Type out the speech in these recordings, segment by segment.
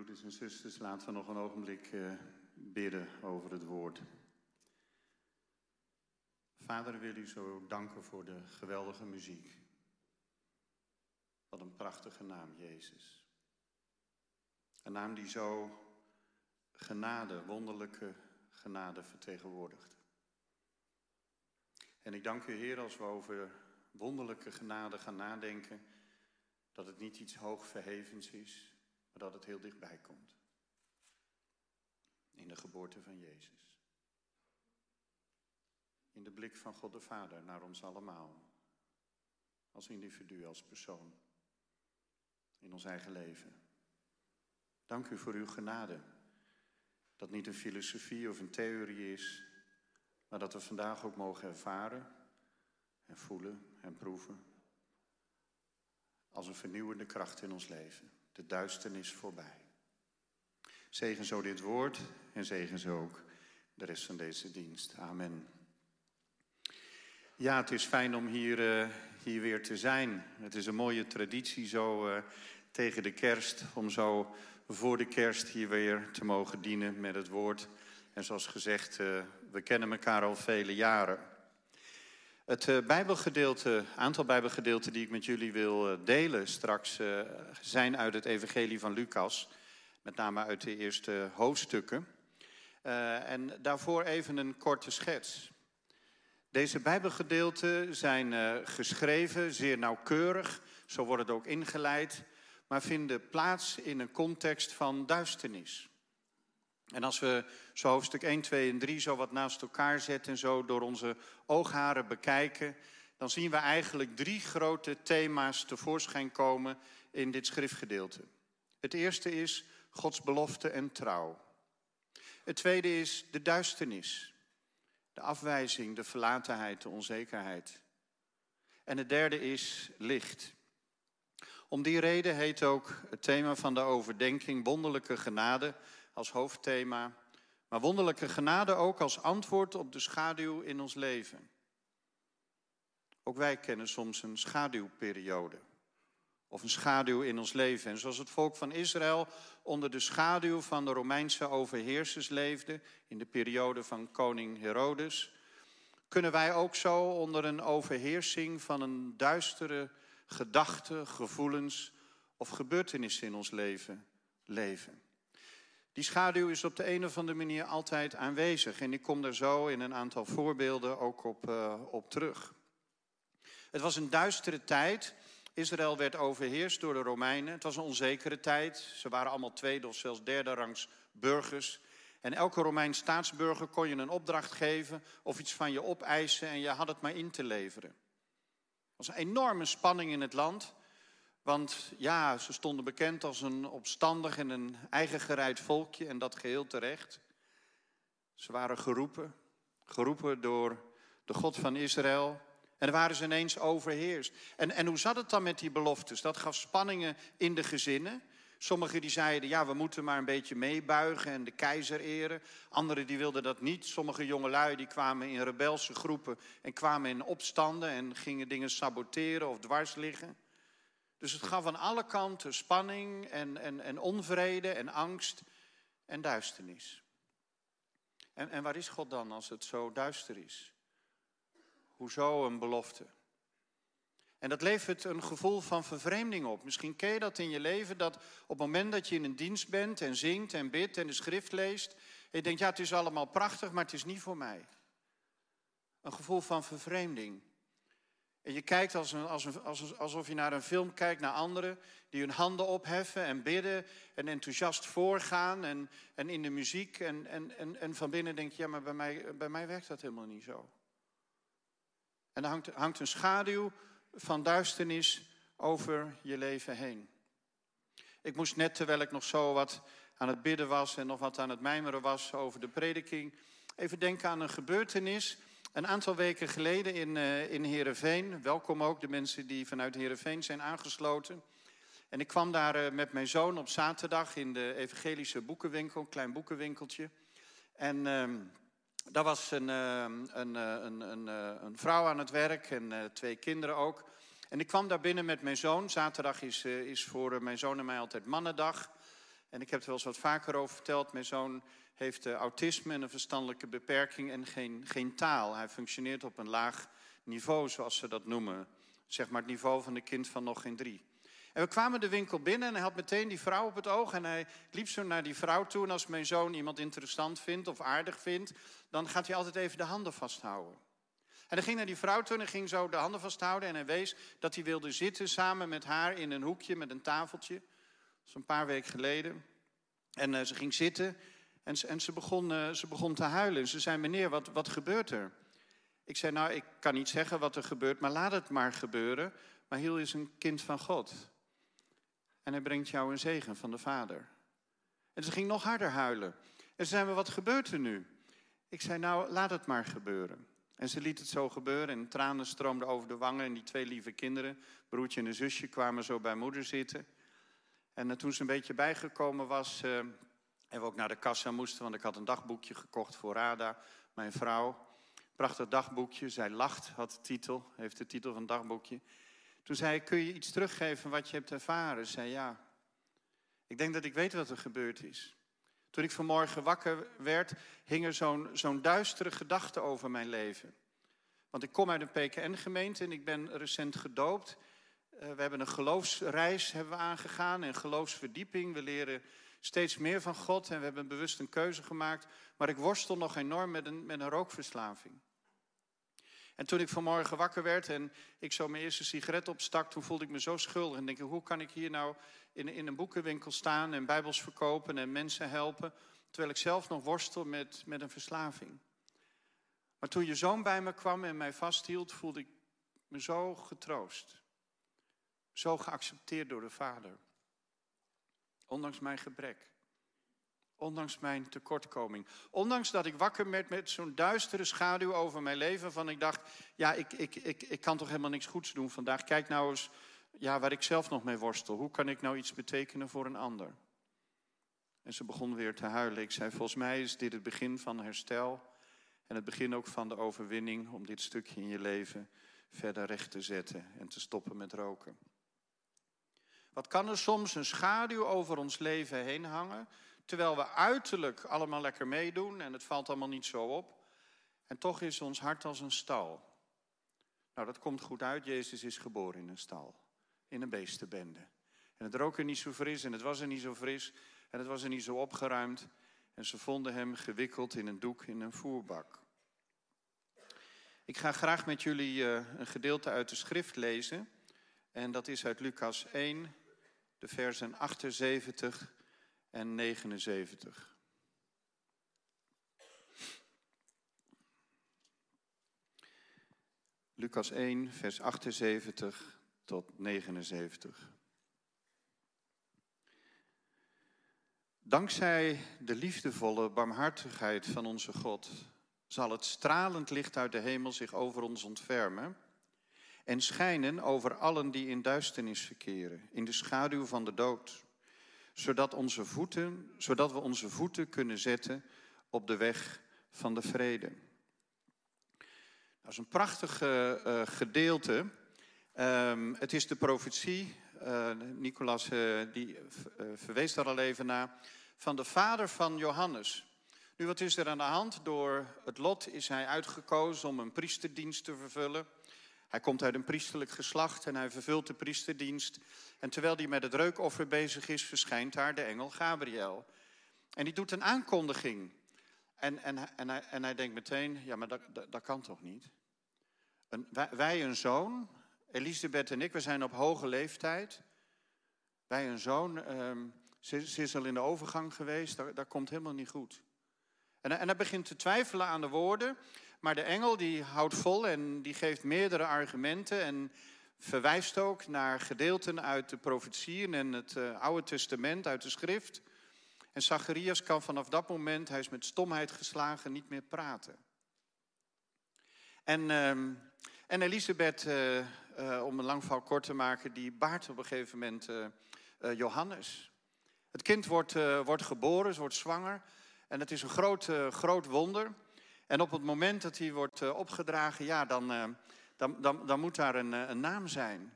broeders en zusters, laten we nog een ogenblik uh, bidden over het woord. Vader, wil u zo danken voor de geweldige muziek. Wat een prachtige naam, Jezus. Een naam die zo genade, wonderlijke genade vertegenwoordigt. En ik dank u, Heer, als we over wonderlijke genade gaan nadenken, dat het niet iets hoogverhevens is, maar dat het heel dichtbij komt. In de geboorte van Jezus. In de blik van God de Vader naar ons allemaal. Als individu, als persoon. In ons eigen leven. Dank u voor uw genade. Dat niet een filosofie of een theorie is, maar dat we vandaag ook mogen ervaren en voelen en proeven als een vernieuwende kracht in ons leven. De duisternis voorbij. Zegen zo dit woord en zegen zo ook de rest van deze dienst. Amen. Ja, het is fijn om hier, uh, hier weer te zijn. Het is een mooie traditie zo uh, tegen de kerst, om zo voor de kerst hier weer te mogen dienen met het woord. En zoals gezegd, uh, we kennen elkaar al vele jaren. Het uh, bijbelgedeelte, aantal bijbelgedeelten die ik met jullie wil uh, delen straks uh, zijn uit het evangelie van Lucas. Met name uit de eerste hoofdstukken. en daarvoor even een korte schets. Deze bijbelgedeelten zijn geschreven, zeer nauwkeurig. Zo wordt het ook ingeleid. Maar vinden plaats in een context van duisternis. En als we zo hoofdstuk 1, 2 en 3 zo wat naast elkaar zetten en zo door onze oogharen bekijken, dan zien we eigenlijk drie grote thema's tevoorschijn komen in dit schriftgedeelte. Het eerste is Gods belofte en trouw. Het tweede is de duisternis, de afwijzing, de verlatenheid, de onzekerheid. En het derde is licht. Om die reden heet ook het thema van de overdenking wonderlijke genade als hoofdthema, maar wonderlijke genade ook als antwoord op de schaduw in ons leven. Ook wij kennen soms een schaduwperiode of een schaduw in ons leven. En zoals het volk van Israël onder de schaduw van de Romeinse overheersers leefde in de periode van koning Herodes, kunnen wij ook zo onder een overheersing van een duistere gedachte, gevoelens of gebeurtenissen in ons leven leven. Die schaduw is op de een of andere manier altijd aanwezig. En ik kom daar zo in een aantal voorbeelden ook op, uh, op terug. Het was een duistere tijd. Israël werd overheerst door de Romeinen. Het was een onzekere tijd. Ze waren allemaal tweede of zelfs derde rangs burgers. En elke Romein staatsburger kon je een opdracht geven of iets van je opeisen en je had het maar in te leveren. Er was een enorme spanning in het land. Want ja, ze stonden bekend als een opstandig en een eigen gereid volkje en dat geheel terecht. Ze waren geroepen, geroepen door de God van Israël. En waren ze ineens overheerst. En, en hoe zat het dan met die beloftes? Dat gaf spanningen in de gezinnen. Sommigen die zeiden, ja, we moeten maar een beetje meebuigen en de keizer eren. Anderen die wilden dat niet. Sommige jongelui die kwamen in rebelse groepen en kwamen in opstanden en gingen dingen saboteren of dwars liggen. Dus het gaf aan alle kanten spanning en, en, en onvrede en angst en duisternis. En, en waar is God dan als het zo duister is? Hoezo een belofte? En dat levert een gevoel van vervreemding op. Misschien ken je dat in je leven, dat op het moment dat je in een dienst bent en zingt en bidt en de schrift leest, je denkt, ja, het is allemaal prachtig, maar het is niet voor mij. Een gevoel van vervreemding. En je kijkt als een, als een, als, alsof je naar een film kijkt, naar anderen die hun handen opheffen en bidden en enthousiast voorgaan en, en in de muziek. En, en, en, en van binnen denk je, ja, maar bij mij, bij mij werkt dat helemaal niet zo. En er hangt, hangt een schaduw van duisternis over je leven heen. Ik moest net, terwijl ik nog zo wat aan het bidden was en nog wat aan het mijmeren was over de prediking, even denken aan een gebeurtenis een aantal weken geleden in, uh, in Heerenveen, welkom ook de mensen die vanuit Heerenveen zijn aangesloten. En ik kwam daar uh, met mijn zoon op zaterdag in de evangelische boekenwinkel, een klein boekenwinkeltje. En uh, daar was een, ehm, een, eh, een, een, een, vrouw aan het werk en twee kinderen ook. En ik kwam daar binnen met mijn zoon. Zaterdag is, is voor mijn zoon en mij altijd mannendag. En ik heb er wel eens wat vaker over verteld. Mijn zoon heeft autisme en een verstandelijke beperking en geen, geen taal. Hij functioneert op een laag niveau, zoals ze dat noemen. Zeg maar het niveau van een kind van nog geen drie. En we kwamen de winkel binnen en hij had meteen die vrouw op het oog. En hij liep zo naar die vrouw toe. En als mijn zoon iemand interessant vindt of aardig vindt, dan gaat hij altijd even de handen vasthouden. En hij ging naar die vrouw toe en ging zo de handen vasthouden. En hij wees dat hij wilde zitten samen met haar in een hoekje met een tafeltje. Zo'n paar weken geleden. En uh, ze ging zitten en, en ze, begon, uh, ze begon te huilen. Ze zei, meneer, wat, wat gebeurt er? Ik zei, nou, ik kan niet zeggen wat er gebeurt, maar laat het maar gebeuren. Maar Hiel is een kind van God. En hij brengt jou een zegen van de Vader. En ze ging nog harder huilen. En ze zei wat gebeurt er nu? Ik zei, nou, laat het maar gebeuren. En ze liet het zo gebeuren en tranen stroomden over de wangen. En die twee lieve kinderen, broertje en zusje, kwamen zo bij moeder zitten. En toen ze een beetje bijgekomen was, uh, we ook naar de kassa moesten, want ik had een dagboekje gekocht voor Rada, mijn vrouw. Prachtig dagboekje, zij lacht, had de titel, heeft de titel van het dagboekje. Toen zei ik, kun je iets teruggeven wat je hebt ervaren? Ze zei ja. Ik denk dat ik weet wat er gebeurd is. Toen ik vanmorgen wakker werd, hing er zo'n zo'n duistere gedachte over mijn leven. Want ik kom uit een PKN-gemeente en ik ben recent gedoopt. Uh, we hebben een geloofsreis hebben we aangegaan en geloofsverdieping. We leren steeds meer van God en we hebben bewust een keuze gemaakt. Maar ik worstel nog enorm met een, met een rookverslaving. En toen ik vanmorgen wakker werd en ik zo mijn eerste sigaret opstak, toen voelde ik me zo schuldig. En denk ik, hoe kan ik hier nou in, in een boekenwinkel staan en bijbels verkopen en mensen helpen, terwijl ik zelf nog worstel met, met een verslaving. Maar toen je zoon bij me kwam en mij vasthield, voelde ik me zo getroost. Zo geaccepteerd door de Vader. Ondanks mijn gebrek. Ondanks mijn tekortkoming. Ondanks dat ik wakker werd met zo'n duistere schaduw over mijn leven. Van ik dacht, ja, ik, ik, ik, ik kan toch helemaal niks goeds doen vandaag. Kijk nou eens ja, waar ik zelf nog mee worstel. Hoe kan ik nou iets betekenen voor een ander? En ze begon weer te huilen. Ik zei, volgens mij is dit het begin van herstel. En het begin ook van de overwinning om dit stukje in je leven verder recht te zetten en te stoppen met roken. Wat kan er soms een schaduw over ons leven heen hangen? Terwijl we uiterlijk allemaal lekker meedoen en het valt allemaal niet zo op. En toch is ons hart als een stal. Nou, dat komt goed uit. Jezus is geboren in een stal. In een beestenbende. En het rook er niet zo fris en het was er niet zo fris. En het was er niet zo opgeruimd. En ze vonden hem gewikkeld in een doek in een voerbak. Ik ga graag met jullie uh, een gedeelte uit de schrift lezen. En dat is uit Lucas 1, de versen 78 en 79. Lucas 1, vers 78 tot 79. Dankzij de liefdevolle barmhartigheid van onze God zal het stralend licht uit de hemel zich over ons ontfermen en schijnen over allen die in duisternis verkeren, in de schaduw van de dood zodat, onze voeten, zodat we onze voeten kunnen zetten op de weg van de vrede. Dat is een prachtig uh, gedeelte. Um, het is de profetie, uh, Nicolas die verwees daar al even naar, van de vader van Johannes. Nu, wat is er aan de hand? Door het lot is hij uitgekozen om een priesterdienst te vervullen. Hij komt uit een priesterlijk geslacht en hij vervult de priesterdienst. En terwijl hij met het reukoffer bezig is, verschijnt daar de engel Gabriel. En die doet een aankondiging. En, en, en, hij, en hij denkt meteen, ja, maar dat, dat, kan toch niet? Een, wij, een zoon, Elisabeth en ik, we zijn op hoge leeftijd. Wij een zoon, um, ze, is al in de overgang geweest, dat, dat komt helemaal niet goed. En, en hij begint te twijfelen aan de woorden. Maar de engel die houdt vol en die geeft meerdere argumenten en verwijst ook naar gedeelten uit de profetieën en het uh, Oude Testament, uit de schrift. En Zacharias kan vanaf dat moment, hij is met stomheid geslagen, niet meer praten. En, uh, en Elisabeth, uh, om een lang verhaal kort te maken, die baart op een gegeven moment Johannes. Het kind wordt, wordt geboren, ze wordt zwanger. En het is een groot, groot wonder. En op het moment dat hij wordt eh, opgedragen, ja, dan, eh, dan, dan, dan moet daar een, eh, een naam zijn.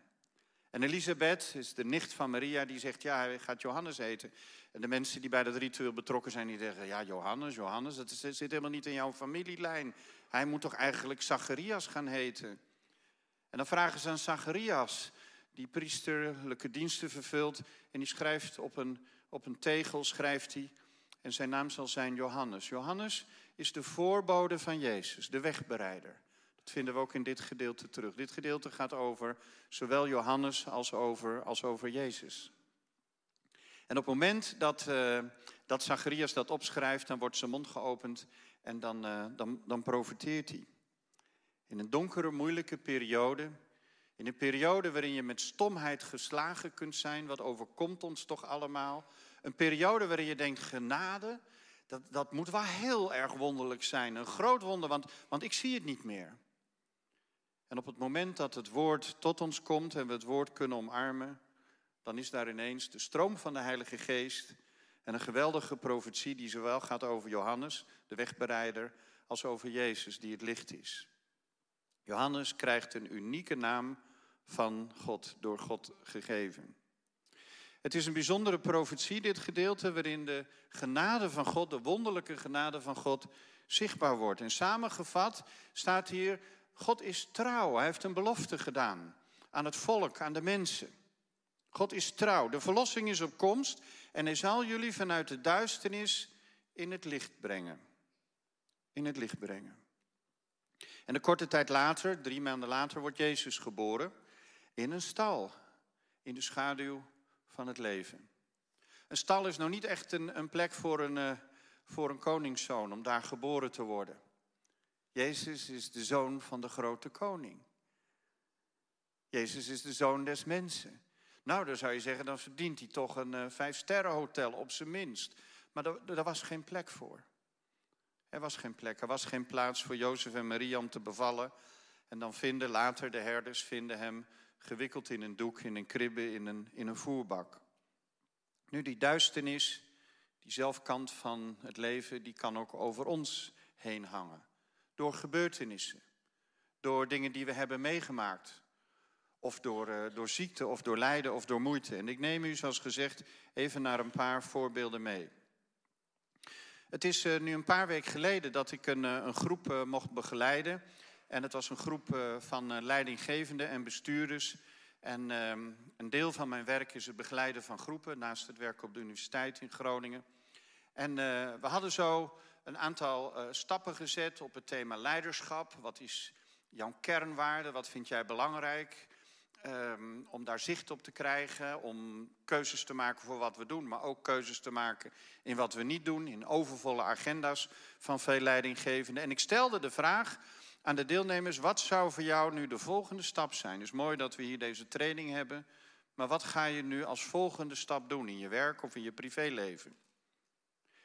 En Elisabeth is de nicht van Maria, die zegt, ja, hij gaat Johannes eten. En de mensen die bij dat ritueel betrokken zijn, die zeggen, ja, Johannes, Johannes, dat zit helemaal niet in jouw familielijn. Hij moet toch eigenlijk Zacharias gaan heten. En dan vragen ze aan Zacharias, die priesterlijke diensten vervult. En die schrijft op een, op een tegel, schrijft hij, en zijn naam zal zijn Johannes. Johannes is de voorbode van Jezus, de wegbereider. Dat vinden we ook in dit gedeelte terug. Dit gedeelte gaat over zowel Johannes als over, als over Jezus. En op het moment dat, uh, dat Zacharias dat opschrijft, dan wordt zijn mond geopend en dan, uh, dan, dan profiteert hij. In een donkere, moeilijke periode, in een periode waarin je met stomheid geslagen kunt zijn, wat overkomt ons toch allemaal. Een periode waarin je denkt, genade, dat, dat moet wel heel erg wonderlijk zijn. Een groot wonder, want, want ik zie het niet meer. En op het moment dat het woord tot ons komt en we het woord kunnen omarmen, dan is daar ineens de stroom van de Heilige Geest en een geweldige profetie die zowel gaat over Johannes, de wegbereider, als over Jezus, die het licht is. Johannes krijgt een unieke naam van God, door God gegeven. Het is een bijzondere profetie, dit gedeelte, waarin de genade van God, de wonderlijke genade van God, zichtbaar wordt. En samengevat staat hier, God is trouw. Hij heeft een belofte gedaan aan het volk, aan de mensen. God is trouw. De verlossing is op komst en hij zal jullie vanuit de duisternis in het licht brengen. In het licht brengen. En een korte tijd later, drie maanden later, wordt Jezus geboren in een stal, in de schaduw van het leven. Een stal is nou niet echt een, een plek voor een, uh, voor een koningszoon om daar geboren te worden. Jezus is de zoon van de grote koning. Jezus is de zoon des mensen. Nou, dan zou je zeggen, dan verdient hij toch een uh, vijfsterrenhotel op zijn minst. Maar daar was geen plek voor. Er was geen plek, er was geen plaats voor Jozef en Maria om te bevallen. En dan vinden later de herders vinden hem gewikkeld in een doek, in een kribbe, in een, in een voerbak. Nu, die duisternis, die zelfkant van het leven, die kan ook over ons heen hangen. Door gebeurtenissen, door dingen die we hebben meegemaakt. Of door, uh, door ziekte, of door lijden, of door moeite. En ik neem u, zoals gezegd, even naar een paar voorbeelden mee. Het is uh, nu een paar weken geleden dat ik een, uh, een groep mocht begeleiden. En het was een groep van leidinggevenden en bestuurders. En ehm, een deel van mijn werk is het begeleiden van groepen, naast het werk op de universiteit in Groningen. En we hadden zo een aantal stappen gezet op het thema leiderschap. Wat is jouw kernwaarde? Wat vind jij belangrijk? Um, om daar zicht op te krijgen, om keuzes te maken voor wat we doen, maar ook keuzes te maken in wat we niet doen, in overvolle agenda's van veel leidinggevenden. En ik stelde de vraag aan de deelnemers, wat zou voor jou nu de volgende stap zijn? Het is mooi dat we hier deze training hebben, maar wat ga je nu als volgende stap doen in je werk of in je privéleven?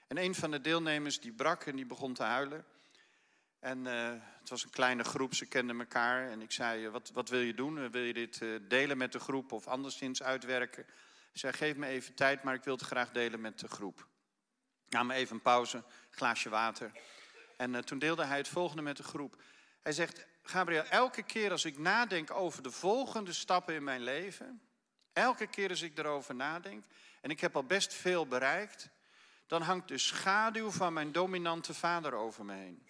En een van de deelnemers die brak en die begon te huilen. En uh, het was een kleine groep, ze kenden elkaar. En ik zei, eh, wat, wat wil je doen? Wil je dit delen met de groep of anderszins uitwerken? Hij zei, geef me even tijd, maar ik wil het graag delen met de groep. Nam even een pauze, glaasje water. En toen deelde hij het volgende met de groep. Hij zegt, Gabriel, elke keer als ik nadenk over de volgende stappen in mijn leven... elke keer als ik erover nadenk... en ik heb al best veel bereikt... dan hangt de schaduw van mijn dominante vader over me heen.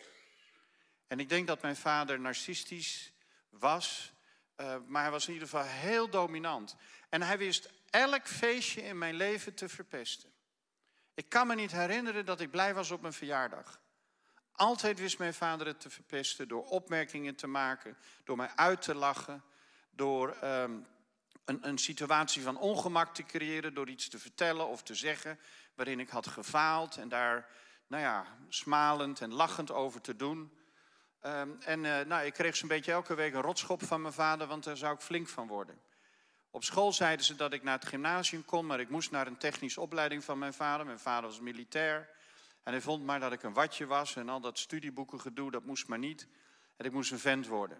En ik denk dat mijn vader narcistisch was, uh, maar hij was in ieder geval heel dominant. En hij wist elk feestje in mijn leven te verpesten. Ik kan me niet herinneren dat ik blij was op mijn verjaardag. Altijd wist mijn vader het te verpesten door opmerkingen te maken, door mij uit te lachen, door um, een, een situatie van ongemak te creëren, door iets te vertellen of te zeggen waarin ik had gefaald en daar, nou ja, smalend en lachend over te doen. Um, en uh, nou, ik kreeg zo'n beetje elke week een rotschop van mijn vader, want daar zou ik flink van worden. Op school zeiden ze dat ik naar het gymnasium kon, maar ik moest naar een technische opleiding van mijn vader. Mijn vader was militair. En hij vond maar dat ik een watje was en al dat studieboeken gedoe, dat moest maar niet. En ik moest een vent worden.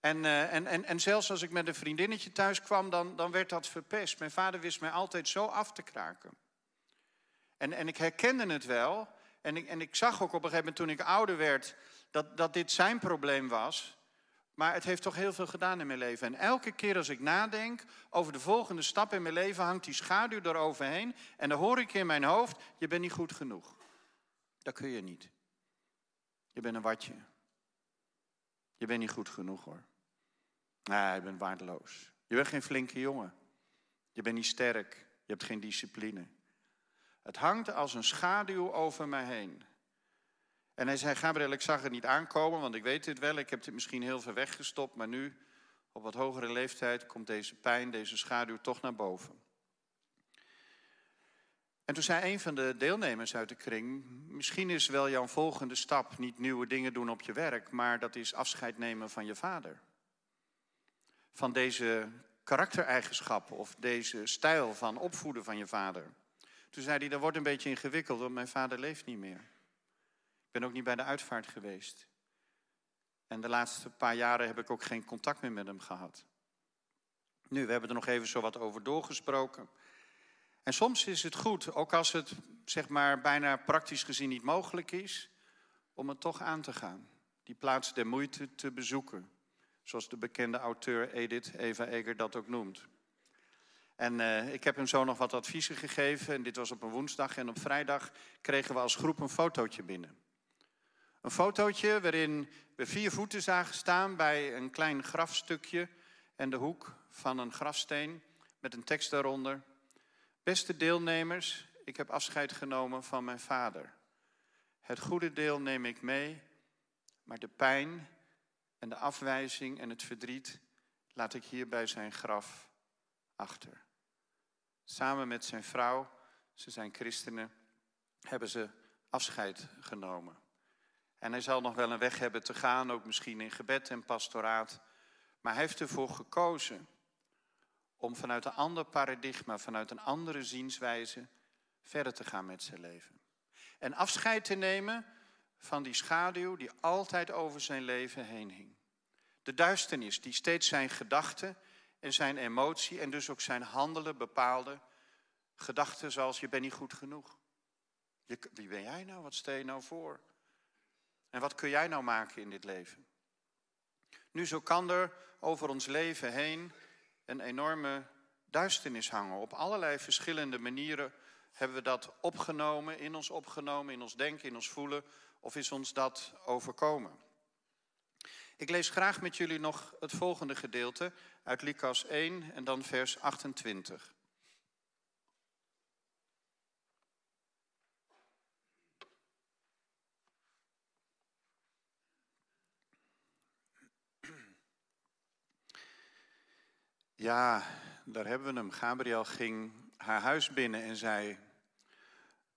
En, uh, en, en, en zelfs als ik met een vriendinnetje thuis kwam, dan, dan werd dat verpest. Mijn vader wist mij altijd zo af te kraken. En, en ik herkende het wel, en ik, en ik zag ook op een gegeven moment toen ik ouder werd dat, dat dit zijn probleem was. Maar het heeft toch heel veel gedaan in mijn leven. En elke keer als ik nadenk over de volgende stap in mijn leven, hangt die schaduw eroverheen. En dan hoor ik in mijn hoofd: je bent niet goed genoeg. Dat kun je niet. Je bent een watje. Je bent niet goed genoeg hoor. Nee, je bent waardeloos. Je bent geen flinke jongen. Je bent niet sterk. Je hebt geen discipline. Het hangt als een schaduw over mij heen. En hij zei, Gabriel, ik zag het niet aankomen, want ik weet dit wel. Ik heb dit misschien heel ver weggestopt, maar nu, op wat hogere leeftijd, komt deze pijn, deze schaduw toch naar boven. En toen zei een van de deelnemers uit de kring, misschien is wel jouw volgende stap niet nieuwe dingen doen op je werk, maar dat is afscheid nemen van je vader. Van deze karaktereigenschappen of deze stijl van opvoeden van je vader. Toen zei hij, dat wordt een beetje ingewikkeld, want mijn vader leeft niet meer. Ik ben ook niet bij de uitvaart geweest. En de laatste paar jaren heb ik ook geen contact meer met hem gehad. Nu, we hebben er nog even zo wat over doorgesproken. En soms is het goed, ook als het zeg maar bijna praktisch gezien niet mogelijk is, om het toch aan te gaan. Die plaats der moeite te bezoeken. Zoals de bekende auteur Edith Eva Eger dat ook noemt. En uh, ik heb hem zo nog wat adviezen gegeven. En dit was op een woensdag. En op vrijdag kregen we als groep een fotootje binnen. Een fotootje waarin we vier voeten zagen staan bij een klein grafstukje en de hoek van een grafsteen met een tekst daaronder. Beste deelnemers, ik heb afscheid genomen van mijn vader. Het goede deel neem ik mee, maar de pijn en de afwijzing en het verdriet laat ik hier bij zijn graf achter. Samen met zijn vrouw, ze zijn christenen, hebben ze afscheid genomen. En hij zal nog wel een weg hebben te gaan, ook misschien in gebed en pastoraat. Maar hij heeft ervoor gekozen om vanuit een ander paradigma, vanuit een andere zienswijze verder te gaan met zijn leven. En afscheid te nemen van die schaduw die altijd over zijn leven heen hing. De duisternis die steeds zijn gedachten en zijn emotie en dus ook zijn handelen bepaalde. Gedachten zoals je bent niet goed genoeg. Wie ben jij nou? Wat stel je nou voor? En wat kun jij nou maken in dit leven? Nu zo kan er over ons leven heen een enorme duisternis hangen. Op allerlei verschillende manieren hebben we dat opgenomen, in ons opgenomen, in ons denken, in ons voelen, of is ons dat overkomen? Ik lees graag met jullie nog het volgende gedeelte uit Lucas 1 en dan vers 28. Ja, daar hebben we hem. Gabriel ging haar huis binnen en zei: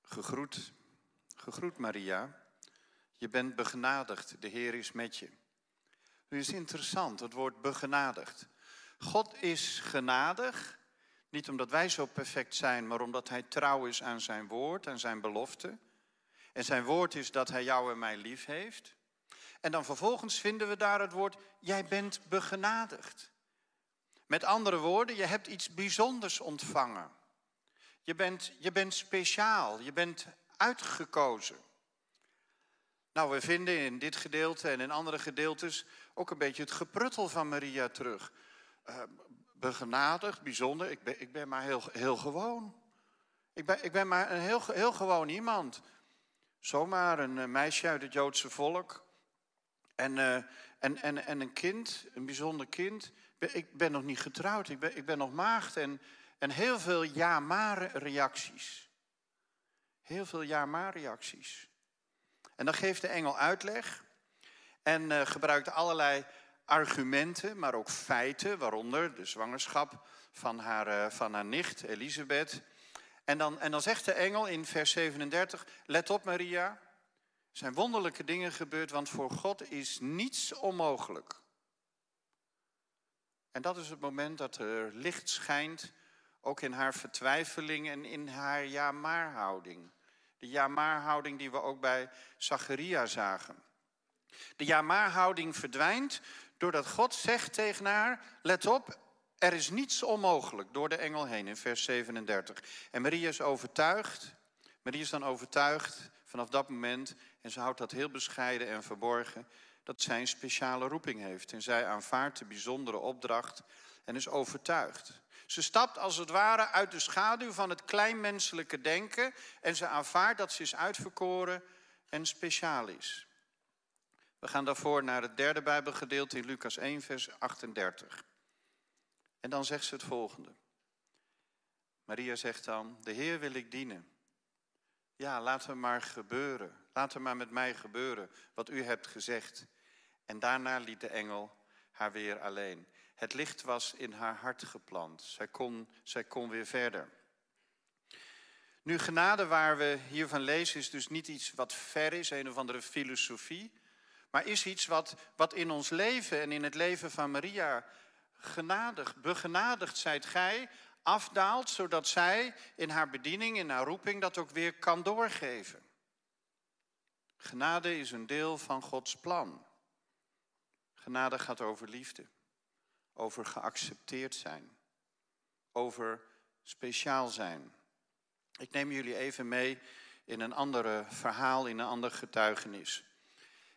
Gegroet, gegroet Maria. Je bent begenadigd, de Heer is met je. Nu is interessant, het woord begenadigd. God is genadig, niet omdat wij zo perfect zijn, maar omdat Hij trouw is aan Zijn woord, aan Zijn belofte. En Zijn woord is dat Hij jou en mij lief heeft. En dan vervolgens vinden we daar het woord, jij bent begenadigd. Met andere woorden, je hebt iets bijzonders ontvangen. Je bent, je bent speciaal, je bent uitgekozen. Nou, we vinden in dit gedeelte en in andere gedeeltes ook een beetje het gepruttel van Maria terug. Uh, begenadigd, bijzonder, ik ben, ik ben maar heel, heel gewoon. Ik ben, ik ben maar een heel, heel gewoon iemand. Zomaar een eh, meisje uit het Joodse volk. En, uh, en, en, en een kind, een bijzonder kind ik ben nog niet getrouwd, ik ben, ik ben nog maagd. En, en heel veel ja-maar reacties. Heel veel ja-maar reacties. En dan geeft de engel uitleg en uh, gebruikt allerlei argumenten, maar ook feiten, waaronder de zwangerschap van haar, uh, van haar nicht Elisabeth. En dan, en dan zegt de engel in vers 37, let op Maria, er zijn wonderlijke dingen gebeurd, want voor God is niets onmogelijk. En dat is het moment dat er licht schijnt, ook in haar vertwijfeling en in haar ja-maar-houding. De ja-maar-houding die we ook bij Zacharia zagen. De ja-maar-houding verdwijnt doordat God zegt tegen haar, let op, er is niets onmogelijk door de engel heen in vers 37. En Maria is overtuigd, Maria is dan overtuigd vanaf dat moment, en ze houdt dat heel bescheiden en verborgen, dat zij een speciale roeping heeft. En zij aanvaardt de bijzondere opdracht en is overtuigd. Ze stapt als het ware uit de schaduw van het kleinmenselijke denken en ze aanvaardt dat ze is uitverkoren en speciaal is. We gaan daarvoor naar het derde Bijbelgedeelte in Lucas 1, vers 38. En dan zegt ze het volgende. Maria zegt dan, de Heer wil ik dienen. Ja, laat het maar gebeuren. Laat het maar met mij gebeuren wat u hebt gezegd. En daarna liet de engel haar weer alleen. Het licht was in haar hart geplant. Zij kon, zij kon weer verder. Nu, genade waar we hiervan lezen is dus niet iets wat ver is, een of andere filosofie. Maar is iets wat, wat in ons leven en in het leven van Maria genadig, begenadigd zijt gij, afdaalt, zodat zij in haar bediening, in haar roeping, dat ook weer kan doorgeven. Genade is een deel van Gods plan. Genade gaat over liefde, over geaccepteerd zijn, over speciaal zijn. Ik neem jullie even mee in een ander verhaal, in een ander getuigenis.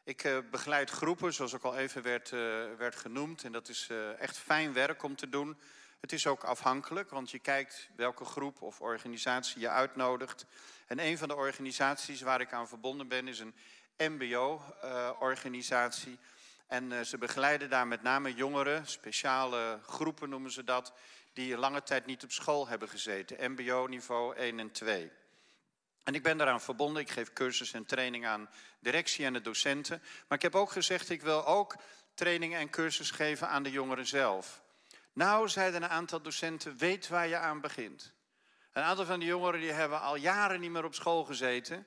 Ik uh, begeleid groepen, zoals ook al even werd, uh, werd genoemd. En dat is uh, echt fijn werk om te doen. Het is ook afhankelijk, want je kijkt welke groep of organisatie je uitnodigt. En een van de organisaties waar ik aan verbonden ben is een MBO-organisatie. en ze begeleiden daar met name jongeren, speciale groepen noemen ze dat, die lange tijd niet op school hebben gezeten. MBO-niveau 1 en 2. En ik ben daaraan verbonden. Ik geef cursus en training aan directie en de docenten. Maar ik heb ook gezegd, ik wil ook training en cursus geven aan de jongeren zelf. Nou, zeiden een aantal docenten, weet waar je aan begint. Een aantal van die jongeren die hebben al jaren niet meer op school gezeten.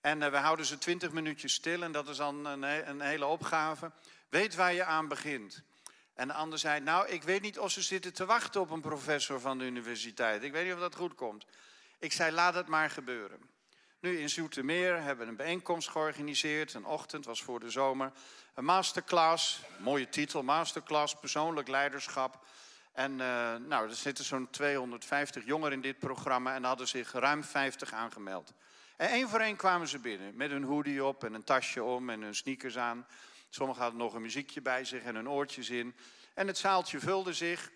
En uh, we houden ze twintig minuutjes stil en dat is dan een, een hele opgave. Weet waar je aan begint. En de ander zei, nou, ik weet niet of ze zitten te wachten op een professor van de universiteit. Ik weet niet of dat goed komt. Ik zei, laat het maar gebeuren. Nu in Zoetermeer hebben we een bijeenkomst georganiseerd. Een ochtend was voor de zomer. Een masterclass, mooie titel, masterclass, persoonlijk leiderschap. En uh, nou, er zitten zo'n 250 jongeren in dit programma en hadden zich ruim 50 aangemeld. En één voor één kwamen ze binnen met hun hoodie op en een tasje om en hun sneakers aan. Sommigen hadden nog een muziekje bij zich en hun oortjes in. En het zaaltje vulde zich.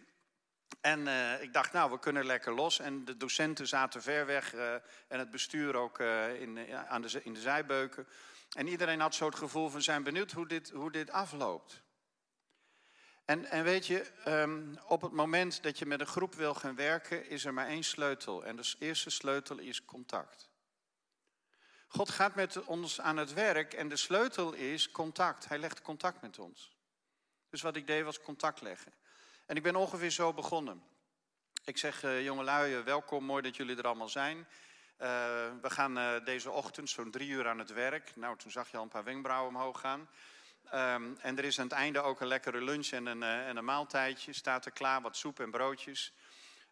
En uh, ik dacht, nou, we kunnen lekker los. En de docenten zaten ver weg uh, en het bestuur ook in, aan de, in de zijbeuken. En iedereen had zo het gevoel van zijn benieuwd hoe dit, hoe dit afloopt. En, en weet je, um, op het moment dat je met een groep wil gaan werken, is er maar één sleutel. En de eerste sleutel is contact. God gaat met ons aan het werk en de sleutel is contact. Hij legt contact met ons. Dus wat ik deed was contact leggen. En ik ben ongeveer zo begonnen. Ik zeg, uh, jongelui, welkom, mooi dat jullie er allemaal zijn. Uh, we gaan uh, deze ochtend zo'n drie uur aan het werk. Nou, toen zag je al een paar wenkbrauwen omhoog gaan. Um, en er is aan het einde ook een lekkere lunch en een, en een maaltijdje. Staat er klaar, wat soep en broodjes.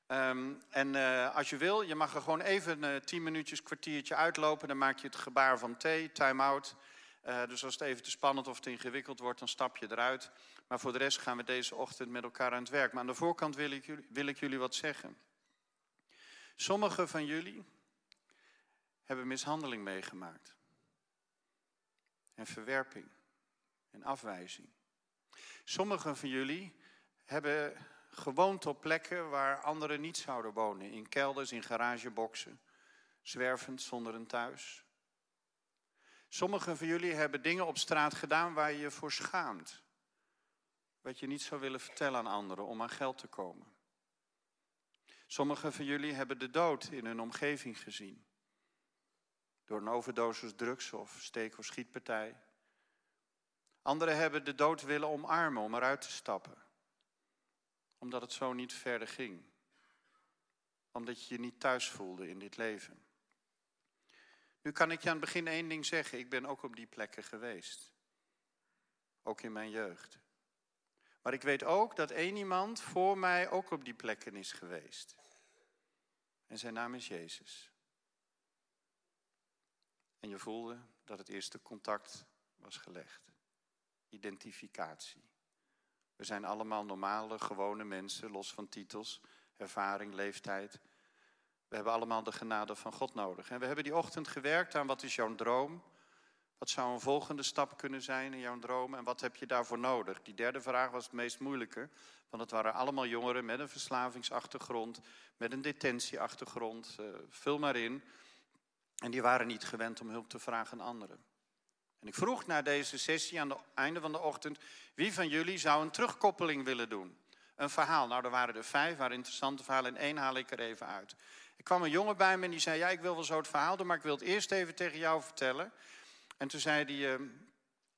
Um, en als je wil, je mag er gewoon even tien minuutjes, kwartiertje uitlopen. Dan maak je het gebaar van thee, time-out. dus als het even te spannend of te ingewikkeld wordt, dan stap je eruit. Maar voor de rest gaan we deze ochtend met elkaar aan het werk. Maar aan de voorkant wil ik jullie, wil ik jullie wat zeggen. Sommigen van jullie hebben mishandeling meegemaakt. En verwerping. En afwijzing. Sommigen van jullie hebben gewoond op plekken waar anderen niet zouden wonen. In kelders, in garageboxen. Zwervend zonder een thuis. Sommigen van jullie hebben dingen op straat gedaan waar je je voor schaamt wat je niet zou willen vertellen aan anderen om aan geld te komen. Sommigen van jullie hebben de dood in hun omgeving gezien. Door een overdosis drugs of steek- of schietpartij. Anderen hebben de dood willen omarmen om eruit te stappen. Omdat het zo niet verder ging. Omdat je je niet thuis voelde in dit leven. Nu kan ik je aan het begin één ding zeggen. Ik ben ook op die plekken geweest. Ook in mijn jeugd. Maar ik weet ook dat één iemand voor mij ook op die plekken is geweest. En zijn naam is Jezus. En je voelde dat het eerste contact was gelegd. Identificatie. We zijn allemaal normale, gewone mensen, los van titels, ervaring, leeftijd. We hebben allemaal de genade van God nodig. En we hebben die ochtend gewerkt aan wat is jouw droom? Wat zou een volgende stap kunnen zijn in jouw droom en wat heb je daarvoor nodig? Die derde vraag was het meest moeilijke, want het waren allemaal jongeren met een verslavingsachtergrond, met een detentieachtergrond, uh, vul maar in. En die waren niet gewend om hulp te vragen aan anderen. En ik vroeg na deze sessie aan het einde van de ochtend, wie van jullie zou een terugkoppeling willen doen? Een verhaal. Nou, er waren er vijf, waren interessante verhalen en één haal ik er even uit. Er kwam een jongen bij me en die zei, ja, ik wil wel zo het verhaal doen, maar ik wil het eerst even tegen jou vertellen. En toen zei hij, uh,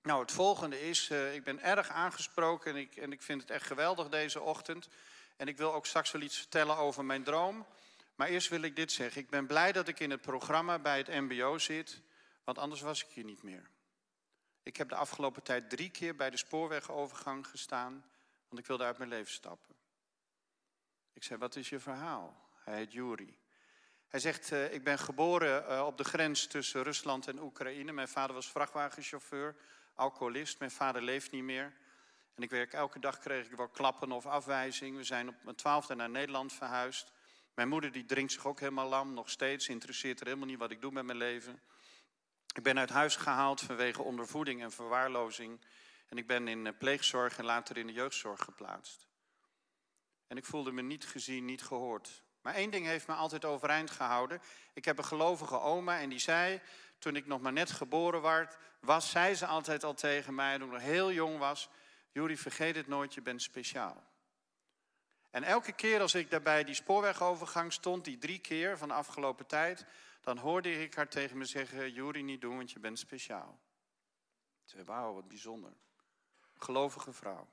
nou, het volgende is, uh, ik ben erg aangesproken en ik, en ik vind het echt geweldig deze ochtend. En ik wil ook straks wel iets vertellen over mijn droom. Maar eerst wil ik dit zeggen. Ik ben blij dat ik in het programma bij het MBO zit, want anders was ik hier niet meer. Ik heb de afgelopen tijd drie keer bij de spoorwegovergang gestaan, want ik wilde uit mijn leven stappen. Ik zei, wat is je verhaal? Hij heet Juri. Hij zegt, uh, ik ben geboren uh, op de grens tussen Rusland en Oekraïne. Mijn vader was vrachtwagenchauffeur, alcoholist. Mijn vader leeft niet meer. En ik werk elke dag kreeg ik wel klappen of afwijzing. We zijn op mijn twaalfde naar Nederland verhuisd. Mijn moeder die drinkt zich ook helemaal lam, nog steeds. Interesseert er helemaal niet wat ik doe met mijn leven. Ik ben uit huis gehaald vanwege ondervoeding en verwaarlozing. En ik ben in pleegzorg en later in de jeugdzorg geplaatst. En ik voelde me niet gezien, niet gehoord. Maar één ding heeft me altijd overeind gehouden. Ik heb een gelovige oma en die zei, toen ik nog maar net geboren werd, was, zei ze altijd al tegen mij, toen ik nog heel jong was, Juri, vergeet het nooit, je bent speciaal. En elke keer als ik daarbij die spoorwegovergang stond, die drie keer van de afgelopen tijd, dan hoorde ik haar tegen me zeggen, Juri, niet doen, want je bent speciaal. Ik zei, wauw, wat bijzonder. gelovige vrouw.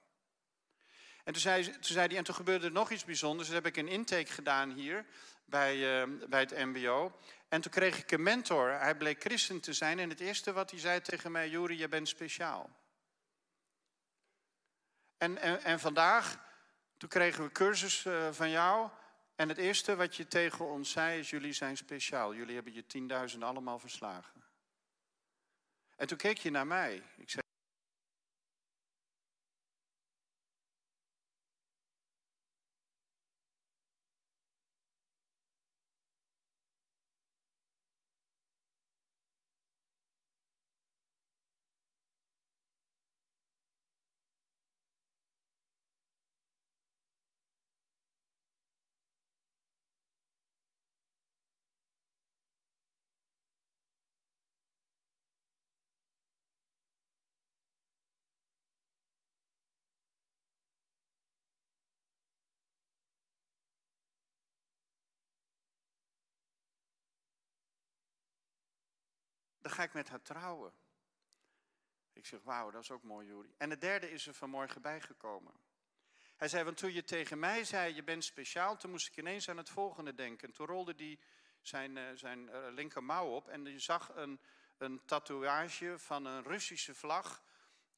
En toen zei, toen zei hij, en toen gebeurde er nog iets bijzonders. Toen heb ik een intake gedaan hier bij, uh, bij het mbo. En toen kreeg ik een mentor. Hij bleek christen te zijn. En het eerste wat hij zei tegen mij, Juri, je bent speciaal. En, en vandaag, toen kregen we cursus uh, van jou. En het eerste wat je tegen ons zei is, jullie zijn speciaal. Jullie hebben je 10.000 allemaal verslagen. En toen keek je naar mij. Ik zei, dan ga ik met haar trouwen. Ik zeg, wauw, dat is ook mooi, Juri. En het derde is er vanmorgen bijgekomen. Hij zei, want toen je tegen mij zei, je bent speciaal, toen moest ik ineens aan het volgende denken. Toen rolde hij zijn, uh, zijn uh, linkermouw op en je zag een, een tatoeage van een Russische vlag,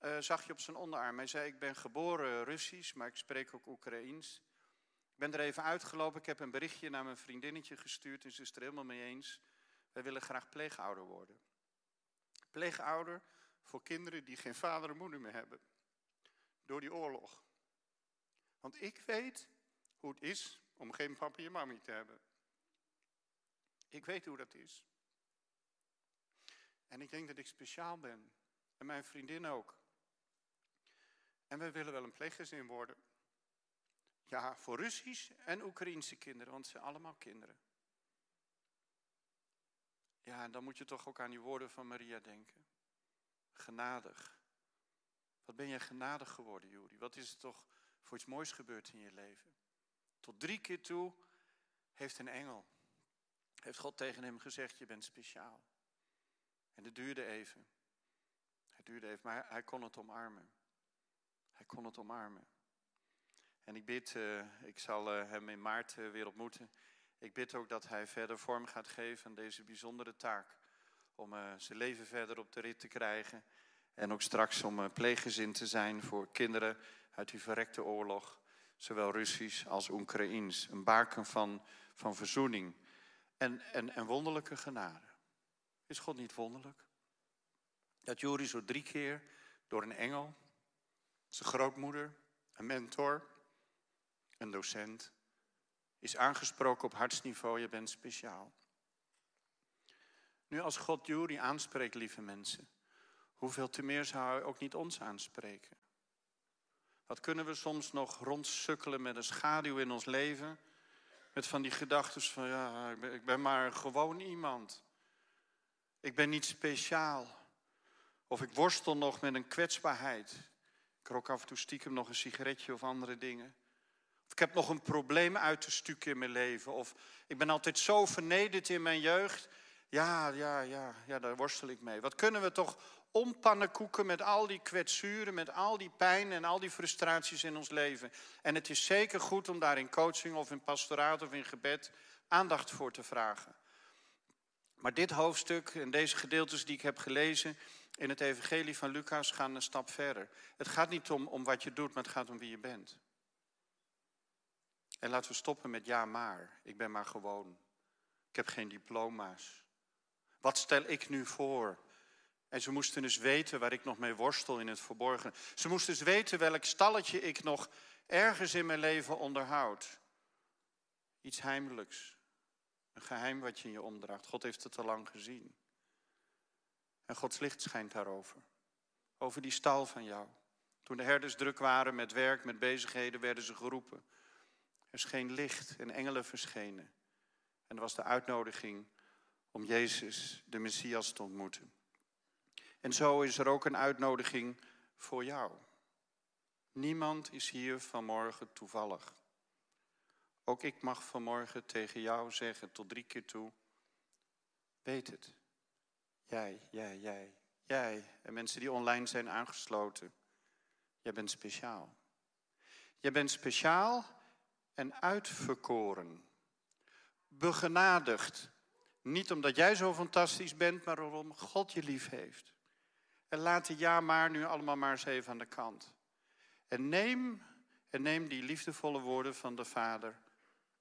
uh, zag je op zijn onderarm. Hij zei, ik ben geboren Russisch, maar ik spreek ook Oekraïens. Ik ben er even uitgelopen, ik heb een berichtje naar mijn vriendinnetje gestuurd en ze is er helemaal mee eens. Wij willen graag pleegouder worden pleegouder voor kinderen die geen vader en moeder meer hebben. Door die oorlog. Want ik weet hoe het is om geen papa en mami te hebben. Ik weet hoe dat is. En ik denk dat ik speciaal ben. En mijn vriendin ook. En wij willen wel een pleeggezin worden. Ja, voor Russisch en Oekraïense kinderen, want ze zijn allemaal kinderen. Ja, en dan moet je toch ook aan die woorden van Maria denken. Genadig. Wat ben je genadig geworden, Juri? Wat is er toch voor iets moois gebeurd in je leven? Tot drie keer toe heeft een engel, heeft God tegen hem gezegd, je bent speciaal. En het duurde even. Het duurde even, maar hij kon het omarmen. Hij kon het omarmen. En ik bid, uh, ik zal uh, hem in maart uh, weer ontmoeten. Ik bid ook dat hij verder vorm gaat geven aan deze bijzondere taak. Om uh, zijn leven verder op de rit te krijgen. En ook straks om uh, pleeggezin te zijn voor kinderen uit die verrekte oorlog. Zowel Russisch als Oekraïens. Een baken van, van verzoening. En, en, en wonderlijke genade. Is God niet wonderlijk? Dat Juri zo drie keer door een engel, zijn grootmoeder, een mentor, een docent is aangesproken op hartsniveau, je bent speciaal. Nu als God Jury aanspreekt, lieve mensen, hoeveel te meer zou hij ook niet ons aanspreken? Wat kunnen we soms nog rondsukkelen met een schaduw in ons leven? Met van die gedachten van ja, ik ben, maar gewoon iemand. Ik ben niet speciaal. Of ik worstel nog met een kwetsbaarheid. Ik rook af en toe stiekem nog een sigaretje of andere dingen. Ik heb nog een probleem uit te stukken in mijn leven. Of ik ben altijd zo vernederd in mijn jeugd. Ja, ja, ja, ja, daar worstel ik mee. Wat kunnen we toch ompannenkoeken met al die kwetsuren, met al die pijn en al die frustraties in ons leven. En het is zeker goed om daar in coaching of in pastoraat of in gebed aandacht voor te vragen. Maar dit hoofdstuk en deze gedeeltes die ik heb gelezen in het Evangelie van Lucas gaan een stap verder. Het gaat niet om, om wat je doet, maar het gaat om wie je bent. En laten we stoppen met ja maar. Ik ben maar gewoon. Ik heb geen diploma's. Wat stel ik nu voor? En ze moesten dus weten waar ik nog mee worstel in het verborgen. Ze moesten dus weten welk stalletje ik nog ergens in mijn leven onderhoud. Iets heimelijks. Een geheim wat je in je omdraagt. God heeft het al lang gezien. En Gods licht schijnt daarover. Over die stal van jou. Toen de herders druk waren met werk, met bezigheden, werden ze geroepen. Er scheen licht en engelen verschenen. En er was de uitnodiging om Jezus, de Messias, te ontmoeten. En zo is er ook een uitnodiging voor jou. Niemand is hier vanmorgen toevallig. Ook ik mag vanmorgen tegen jou zeggen, tot drie keer toe, weet het. Jij, jij, jij, jij en mensen die online zijn aangesloten. Jij bent speciaal. Jij bent speciaal en uitverkoren. Begenadigd. Niet omdat jij zo fantastisch bent, maar omdat God je lief heeft. En laat de ja maar nu allemaal maar eens even aan de kant. En neem, en neem die liefdevolle woorden van de Vader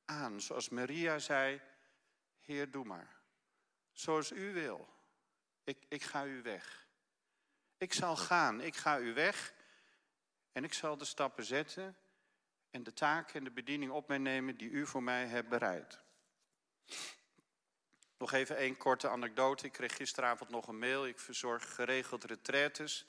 aan. Zoals Maria zei, Heer, doe maar. Zoals u wil. Ik, ik ga u weg. Ik zal gaan, ik ga u weg. En ik zal de stappen zetten en de taak en de bediening op mij nemen die u voor mij hebt bereid. Nog even één korte anekdote. Ik kreeg gisteravond nog een mail. Ik verzorg geregeld retraites.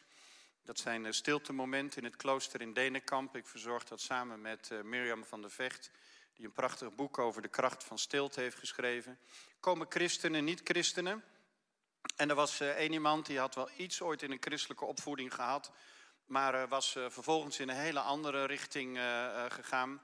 Dat zijn eh, stiltemomenten in het klooster in Denenkamp. Ik verzorg dat samen met uh, Mirjam van der Vecht, die een prachtig boek over de kracht van stilte heeft geschreven. Komen christenen, niet-christenen. En er was uh, één iemand die had wel iets ooit in een christelijke opvoeding gehad, maar was vervolgens in een hele andere richting gegaan.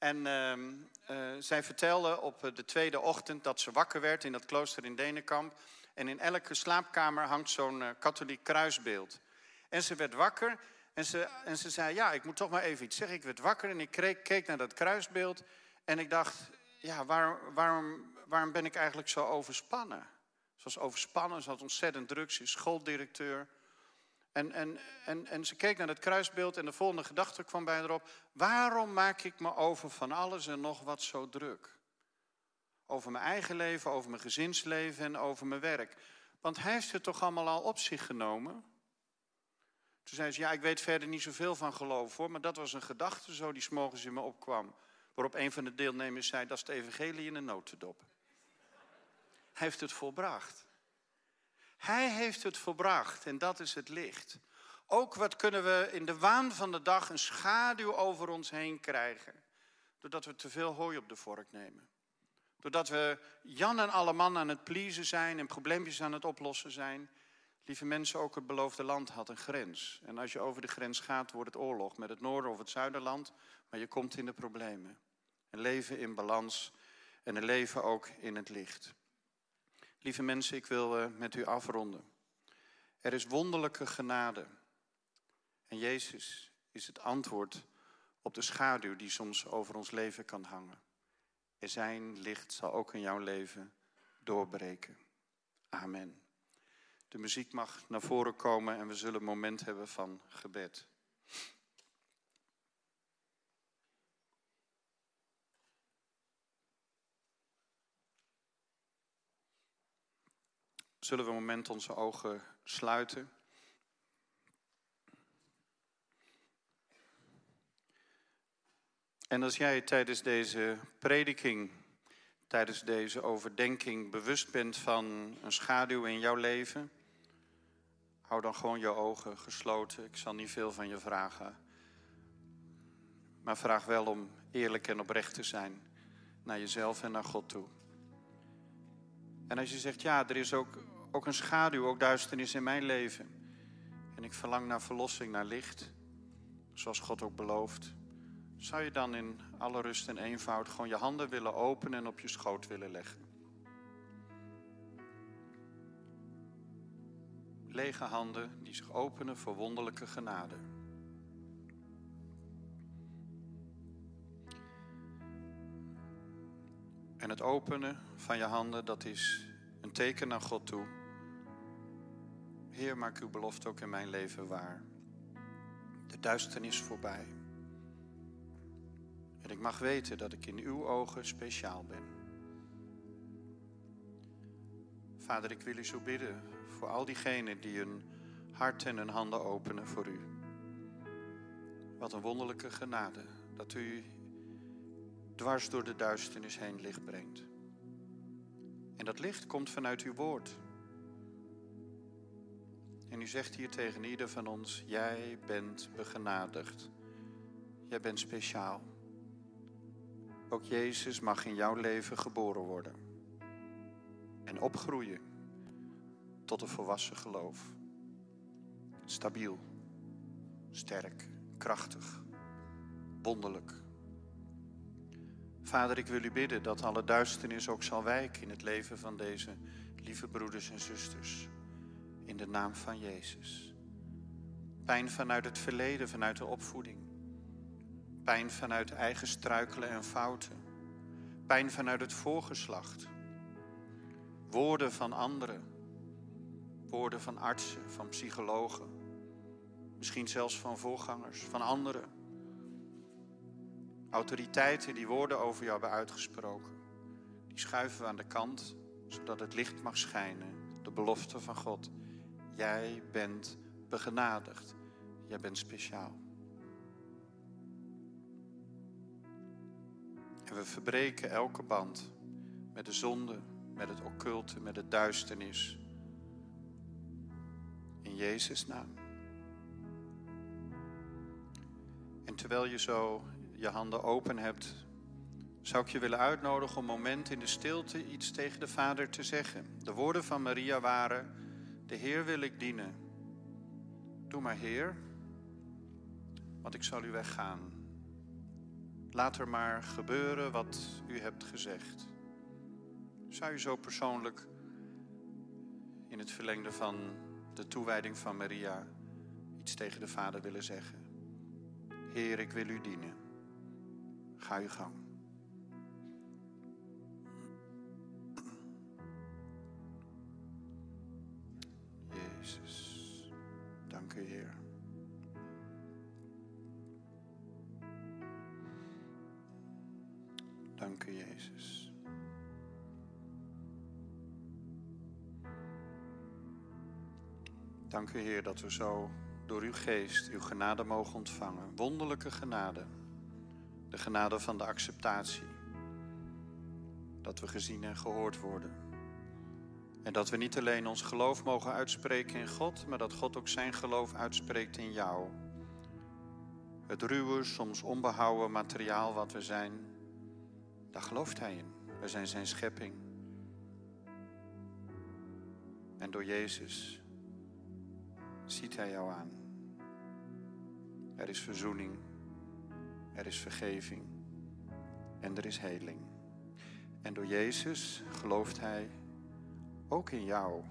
En ehm, eh, zij vertelde op de tweede ochtend dat ze wakker werd in dat klooster in Denenkamp. En in elke slaapkamer hangt zo'n katholiek kruisbeeld. En ze werd wakker en ze, en ze zei, ja, ik moet toch maar even iets zeggen. Ik werd wakker en ik keek, keek naar dat kruisbeeld. En ik dacht, ja, waar, waarom, waarom ben ik eigenlijk zo overspannen? Ze was overspannen, ze had ontzettend druk, ze is schooldirecteur. En, en, en, en ze keek naar het kruisbeeld en de volgende gedachte kwam bij erop. Waarom maak ik me over van alles en nog wat zo druk? Over mijn eigen leven, over mijn gezinsleven en over mijn werk. Want hij heeft het toch allemaal al op zich genomen? Toen zei ze, ja, ik weet verder niet zoveel van geloof hoor, maar dat was een gedachte zo die s'morgens in me opkwam. Waarop een van de deelnemers zei, dat is het evangelie in een notendop. Hij heeft het volbracht. Hij heeft het volbracht en dat is het licht. Ook wat kunnen we in de waan van de dag een schaduw over ons heen krijgen. Doordat we te veel hooi op de vork nemen. Doordat we Jan en alle man aan het pleasen zijn en probleempjes aan het oplossen zijn. Lieve mensen, ook het beloofde land had een grens. En als je over de grens gaat, wordt het oorlog met het noorden of het zuiderland. Maar je komt in de problemen. Een leven in balans en een leven ook in het licht. Lieve mensen, ik wil eh, met u afronden. Er is wonderlijke genade. En Jezus is het antwoord op de schaduw die soms over ons leven kan hangen. En zijn licht zal ook in jouw leven doorbreken. Amen. De muziek mag naar voren komen en we zullen een moment hebben van gebed. Zullen we een moment onze ogen sluiten. En als jij tijdens deze prediking, tijdens deze overdenking bewust bent van een schaduw in jouw leven, hou dan gewoon je ogen gesloten. Ik zal niet veel van je vragen. Maar vraag wel om eerlijk en oprecht te zijn naar jezelf en naar God toe. En als je zegt, ja, er is ook, ook een schaduw, ook duisternis in mijn leven. En ik verlang naar verlossing, naar licht, zoals God ook belooft. Zou je dan in alle rust en eenvoud gewoon je handen willen openen en op je schoot willen leggen? Lege handen die zich openen voor wonderlijke genade. En het openen van je handen, dat is een teken naar God toe. Heer, maak uw belofte ook in mijn leven waar. De duisternis voorbij. En ik mag weten dat ik in uw ogen speciaal ben. Vader, ik wil u zo bidden voor al diegenen die hun hart en hun handen openen voor u. Wat een wonderlijke genade dat u dwars door de duisternis heen licht brengt. En dat licht komt vanuit uw woord. En u zegt hier tegen ieder van ons: Jij bent begenadigd. Jij bent speciaal. Ook Jezus mag in jouw leven geboren worden. En opgroeien tot een volwassen geloof. Stabiel, sterk, krachtig, wonderlijk. Vader, ik wil u bidden dat alle duisternis ook zal wijken in het leven van deze lieve broeders en zusters. In de naam van Jezus. Pijn vanuit het verleden, vanuit de opvoeding. Pijn vanuit eigen struikelen en fouten. Pijn vanuit het voorgeslacht. Woorden van anderen. Woorden van artsen, van psychologen. Misschien zelfs van voorgangers, van anderen. Autoriteiten die woorden over jou hebben uitgesproken. Die schuiven we aan de kant, zodat het licht mag schijnen. De belofte van God. Jij bent begenadigd. Jij bent speciaal. En we verbreken elke band met de zonde, met het occulte, met de duisternis. In Jezus' naam. En terwijl je zo je handen open hebt, zou ik je willen uitnodigen om een moment in de stilte iets tegen de Vader te zeggen. De woorden van Maria waren: De Heer wil ik dienen. Doe maar, Heer, want ik zal u weggaan. Laat er maar gebeuren wat u hebt gezegd. Zou je zo persoonlijk in het verlengde van de toewijding van Maria iets tegen de Vader willen zeggen? Heer, ik wil u dienen. Ga je gang. Jezus, dank u Heer. Dank u Jezus. Dank u Heer dat we zo door uw geest uw genade mogen ontvangen. Wonderlijke genade. De genade van de acceptatie. Dat we gezien en gehoord worden. En dat we niet alleen ons geloof mogen uitspreken in God, maar dat God ook zijn geloof uitspreekt in jou. Het ruwe, soms onbehouden materiaal wat we zijn, daar gelooft Hij in. We zijn Zijn schepping. En door Jezus ziet Hij jou aan. Er is verzoening. Er is vergeving en er is heling. En door Jezus gelooft Hij ook in jou.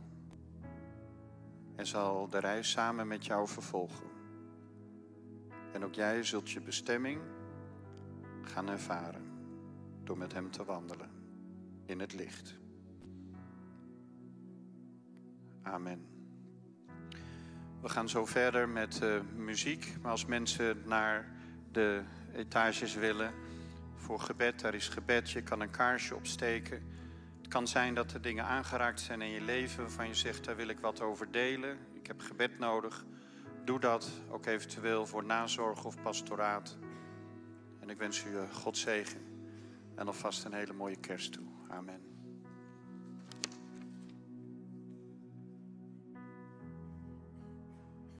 En zal de reis samen met jou vervolgen. En ook jij zult je bestemming gaan ervaren door met Hem te wandelen in het licht. Amen. We gaan zo verder met uh, muziek, maar als mensen naar de etages willen voor gebed. Daar is gebed, je kan een kaarsje opsteken. Kan zijn dat er dingen aangeraakt zijn in je leven waarvan je zegt, daar wil ik wat over delen. Ik heb gebed nodig. Doe dat ook eventueel voor nazorg of pastoraat. En ik wens u God zegen en alvast een hele mooie kerst toe. Amen.